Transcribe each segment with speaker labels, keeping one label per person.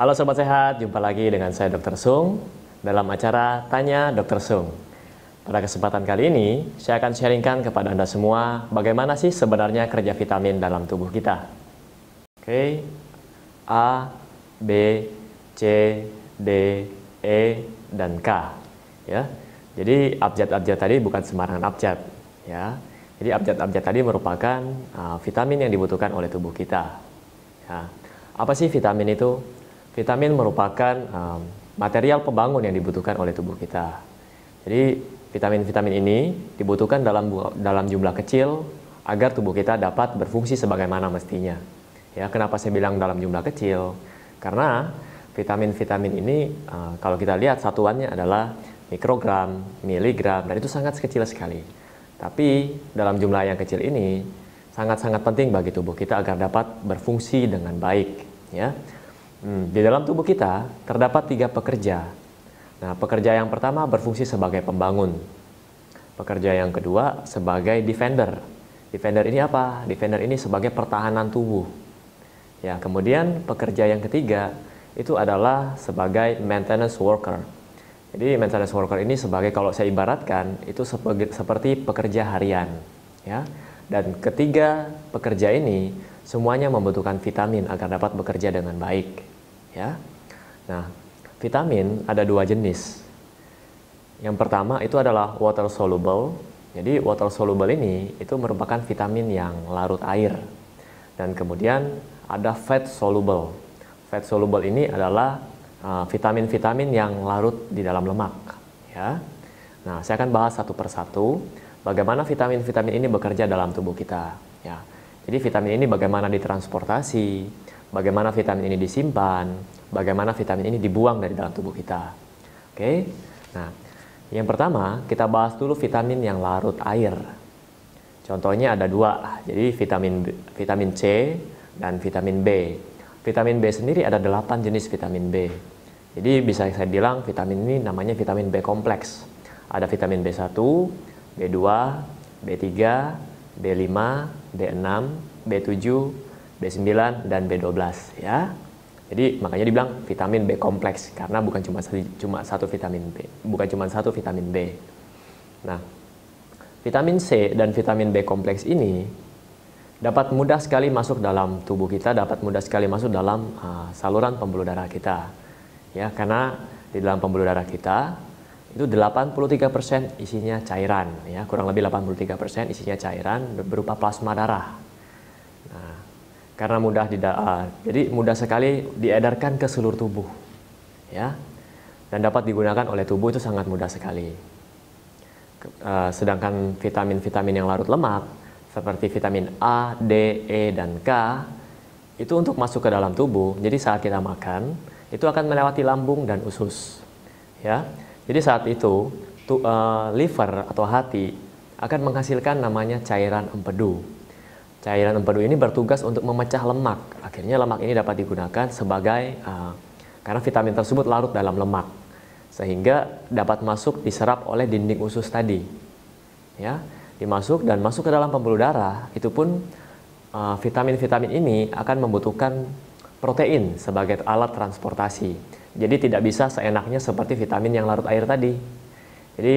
Speaker 1: Halo Sobat Sehat, jumpa lagi dengan saya Dr. Sung dalam acara Tanya Dr. Sung. Pada kesempatan kali ini, saya akan sharingkan kepada Anda semua bagaimana sih sebenarnya kerja vitamin dalam tubuh kita. Oke, A, B, C, D, E, dan K. Ya, jadi abjad-abjad tadi bukan sembarangan abjad. Ya, jadi abjad-abjad tadi merupakan uh, vitamin yang dibutuhkan oleh tubuh kita. Ya. Apa sih vitamin itu? Vitamin merupakan um, material pembangun yang dibutuhkan oleh tubuh kita. Jadi vitamin-vitamin ini dibutuhkan dalam dalam jumlah kecil agar tubuh kita dapat berfungsi sebagaimana mestinya. Ya, kenapa saya bilang dalam jumlah kecil? Karena vitamin-vitamin ini uh, kalau kita lihat satuannya adalah mikrogram, miligram, dan itu sangat kecil sekali. Tapi dalam jumlah yang kecil ini sangat-sangat penting bagi tubuh kita agar dapat berfungsi dengan baik. Ya, Hmm, di dalam tubuh kita terdapat tiga pekerja. Nah, pekerja yang pertama berfungsi sebagai pembangun. Pekerja yang kedua sebagai defender. Defender ini apa? Defender ini sebagai pertahanan tubuh. Ya, kemudian pekerja yang ketiga itu adalah sebagai maintenance worker. Jadi maintenance worker ini sebagai kalau saya ibaratkan itu seperti pekerja harian, ya. Dan ketiga pekerja ini semuanya membutuhkan vitamin agar dapat bekerja dengan baik ya. Nah, vitamin ada dua jenis. Yang pertama itu adalah water soluble. Jadi water soluble ini itu merupakan vitamin yang larut air. Dan kemudian ada fat soluble. Fat soluble ini adalah uh, vitamin-vitamin uh, yang larut di dalam lemak, ya. Nah, saya akan bahas satu persatu bagaimana vitamin-vitamin ini bekerja dalam tubuh kita, ya. Jadi vitamin ini bagaimana ditransportasi, bagaimana vitamin ini disimpan, bagaimana vitamin ini dibuang dari dalam tubuh kita. Oke, nah yang pertama kita bahas dulu vitamin yang larut air. Contohnya ada dua, jadi vitamin vitamin C dan vitamin B. Vitamin B sendiri ada delapan jenis vitamin B. Jadi bisa saya bilang vitamin ini namanya vitamin B kompleks. Ada vitamin B1, B2, B3, B5, B6, B7, B9 dan B12 ya. Jadi makanya dibilang vitamin B kompleks karena bukan cuma cuma satu vitamin B, bukan cuma satu vitamin B. Nah, vitamin C dan vitamin B kompleks ini dapat mudah sekali masuk dalam tubuh kita, dapat mudah sekali masuk dalam uh, saluran pembuluh darah kita. Ya, karena di dalam pembuluh darah kita itu 83% isinya cairan ya, kurang lebih 83% isinya cairan berupa plasma darah. Nah, karena mudah uh, jadi mudah sekali diedarkan ke seluruh tubuh ya. Dan dapat digunakan oleh tubuh itu sangat mudah sekali. Uh, sedangkan vitamin-vitamin yang larut lemak seperti vitamin A, D, E dan K itu untuk masuk ke dalam tubuh. Jadi saat kita makan itu akan melewati lambung dan usus ya. Jadi saat itu tu, uh, liver atau hati akan menghasilkan namanya cairan empedu Cairan empedu ini bertugas untuk memecah lemak. Akhirnya lemak ini dapat digunakan sebagai uh, karena vitamin tersebut larut dalam lemak sehingga dapat masuk diserap oleh dinding usus tadi. Ya, dimasuk dan masuk ke dalam pembuluh darah. Itu pun uh, vitamin-vitamin uh, ini akan membutuhkan protein sebagai alat transportasi. Jadi tidak bisa seenaknya seperti vitamin yang larut air tadi. Jadi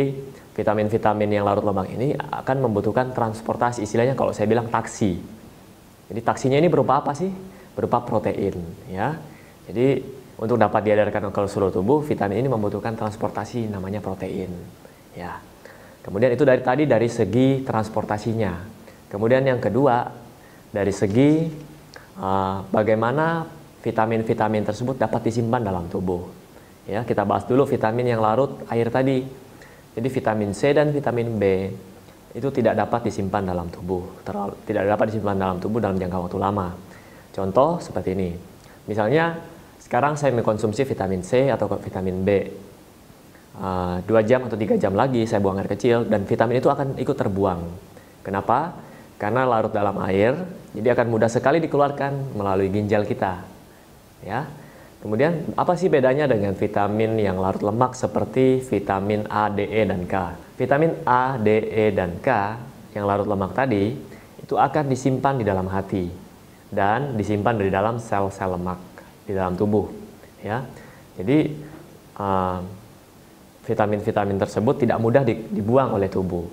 Speaker 1: vitamin-vitamin yang larut lemak ini akan membutuhkan transportasi istilahnya kalau saya bilang taksi. Jadi taksinya ini berupa apa sih? Berupa protein ya. Jadi untuk dapat diedarkan ke seluruh tubuh, vitamin ini membutuhkan transportasi namanya protein ya. Kemudian itu dari tadi dari segi transportasinya. Kemudian yang kedua dari segi uh, bagaimana vitamin-vitamin tersebut dapat disimpan dalam tubuh. Ya, kita bahas dulu vitamin yang larut air tadi. Jadi vitamin C dan vitamin B itu tidak dapat disimpan dalam tubuh, terlalu, tidak dapat disimpan dalam tubuh dalam jangka waktu lama. Contoh seperti ini. Misalnya sekarang saya mengkonsumsi vitamin C atau vitamin B. Uh, dua jam atau tiga jam lagi saya buang air kecil dan vitamin itu akan ikut terbuang. Kenapa? Karena larut dalam air, jadi akan mudah sekali dikeluarkan melalui ginjal kita. Ya, Kemudian apa sih bedanya dengan vitamin yang larut lemak seperti vitamin A, D, E, dan K? Vitamin A, D, E, dan K yang larut lemak tadi itu akan disimpan di dalam hati dan disimpan di dalam sel-sel lemak di dalam tubuh. ya. Jadi uh, vitamin-vitamin tersebut tidak mudah dibuang oleh tubuh.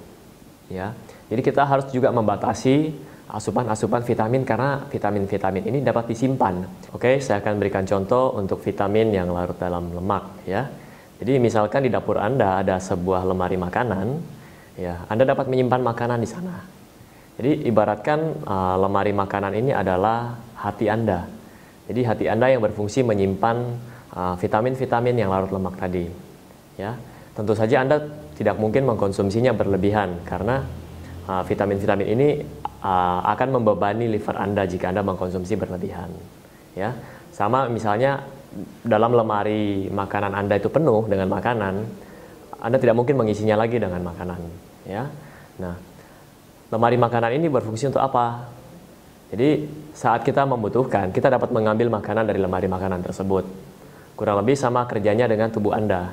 Speaker 1: Ya. Jadi kita harus juga membatasi asupan-asupan vitamin karena vitamin-vitamin ini dapat disimpan. Oke, saya akan berikan contoh untuk vitamin yang larut dalam lemak ya. Jadi misalkan di dapur Anda ada sebuah lemari makanan, ya, Anda dapat menyimpan makanan di sana. Jadi ibaratkan uh, lemari makanan ini adalah hati Anda. Jadi hati Anda yang berfungsi menyimpan uh, vitamin-vitamin uh, yang larut lemak tadi. Ya, tentu saja Anda tidak mungkin mengkonsumsinya berlebihan karena uh, vitamin-vitamin uh, ini uh, akan membebani liver Anda jika Anda mengkonsumsi berlebihan. Ya, sama misalnya dalam lemari makanan Anda itu penuh dengan makanan, Anda tidak mungkin mengisinya lagi dengan makanan. Ya, nah lemari makanan ini berfungsi untuk apa? Jadi saat kita membutuhkan, kita dapat mengambil makanan dari lemari makanan tersebut. Kurang lebih sama kerjanya dengan tubuh Anda.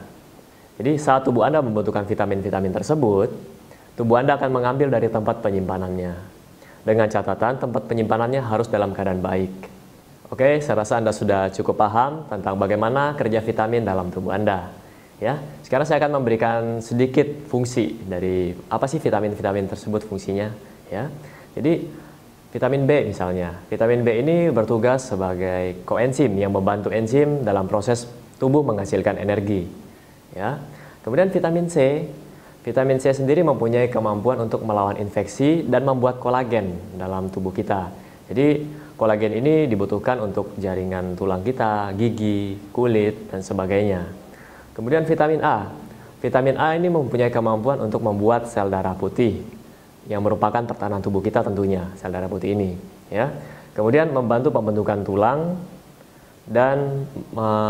Speaker 1: Jadi saat tubuh Anda membutuhkan vitamin-vitamin tersebut, tubuh Anda akan mengambil dari tempat penyimpanannya. Dengan catatan tempat penyimpanannya harus dalam keadaan baik. Oke, saya rasa Anda sudah cukup paham tentang bagaimana kerja vitamin dalam tubuh Anda. Ya, sekarang saya akan memberikan sedikit fungsi dari apa sih vitamin-vitamin tersebut fungsinya. Ya, jadi vitamin B misalnya, vitamin B ini bertugas sebagai koenzim yang membantu enzim dalam proses tubuh menghasilkan energi. Ya, kemudian vitamin C Vitamin C sendiri mempunyai kemampuan untuk melawan infeksi dan membuat kolagen dalam tubuh kita. Jadi kolagen ini dibutuhkan untuk jaringan tulang kita, gigi, kulit, dan sebagainya. Kemudian vitamin A. Vitamin A ini mempunyai kemampuan untuk membuat sel darah putih yang merupakan pertahanan tubuh kita tentunya, sel darah putih ini, ya. Kemudian membantu pembentukan tulang dan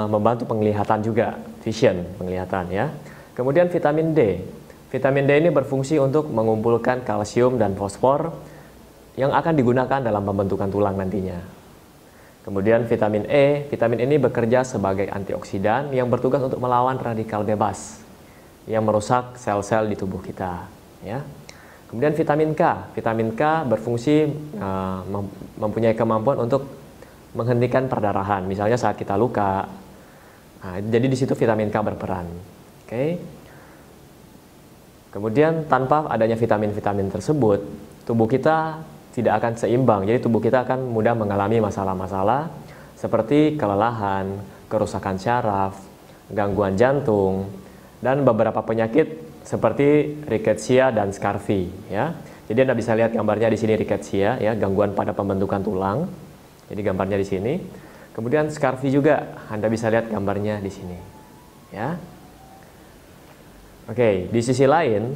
Speaker 1: membantu penglihatan juga, vision, penglihatan ya. Kemudian vitamin D. Vitamin D ini berfungsi untuk mengumpulkan kalsium dan fosfor yang akan digunakan dalam pembentukan tulang nantinya. Kemudian vitamin E, vitamin ini bekerja sebagai antioksidan yang bertugas untuk melawan radikal bebas yang merusak sel-sel di tubuh kita. Ya. Kemudian vitamin K, vitamin K berfungsi uh, mempunyai kemampuan untuk menghentikan perdarahan. Misalnya saat kita luka, nah, jadi di situ vitamin K berperan. Oke. Okay. Kemudian tanpa adanya vitamin-vitamin tersebut, tubuh kita tidak akan seimbang. Jadi tubuh kita akan mudah mengalami masalah-masalah seperti kelelahan, kerusakan syaraf, gangguan jantung, dan beberapa penyakit seperti rickettsia dan scurvy ya. Jadi Anda bisa lihat gambarnya di sini rickettsia ya, gangguan pada pembentukan tulang. Jadi gambarnya di sini. Kemudian scurvy juga Anda bisa lihat gambarnya di sini. Ya. Oke, di sisi lain,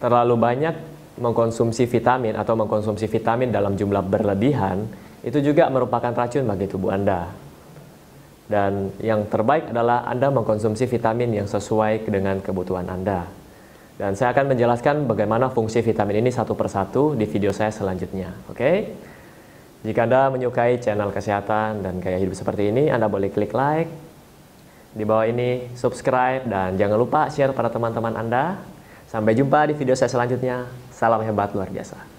Speaker 1: terlalu banyak mengkonsumsi vitamin atau mengkonsumsi vitamin dalam jumlah berlebihan itu juga merupakan racun bagi tubuh Anda. Dan yang terbaik adalah Anda mengkonsumsi vitamin yang sesuai dengan kebutuhan Anda. Dan saya akan menjelaskan bagaimana fungsi vitamin ini satu persatu di video saya selanjutnya. Oke? Jika Anda menyukai channel kesehatan dan gaya hidup seperti ini, Anda boleh klik like, di bawah ini subscribe dan jangan lupa share pada teman-teman Anda. Sampai jumpa di video saya selanjutnya. Salam hebat luar biasa.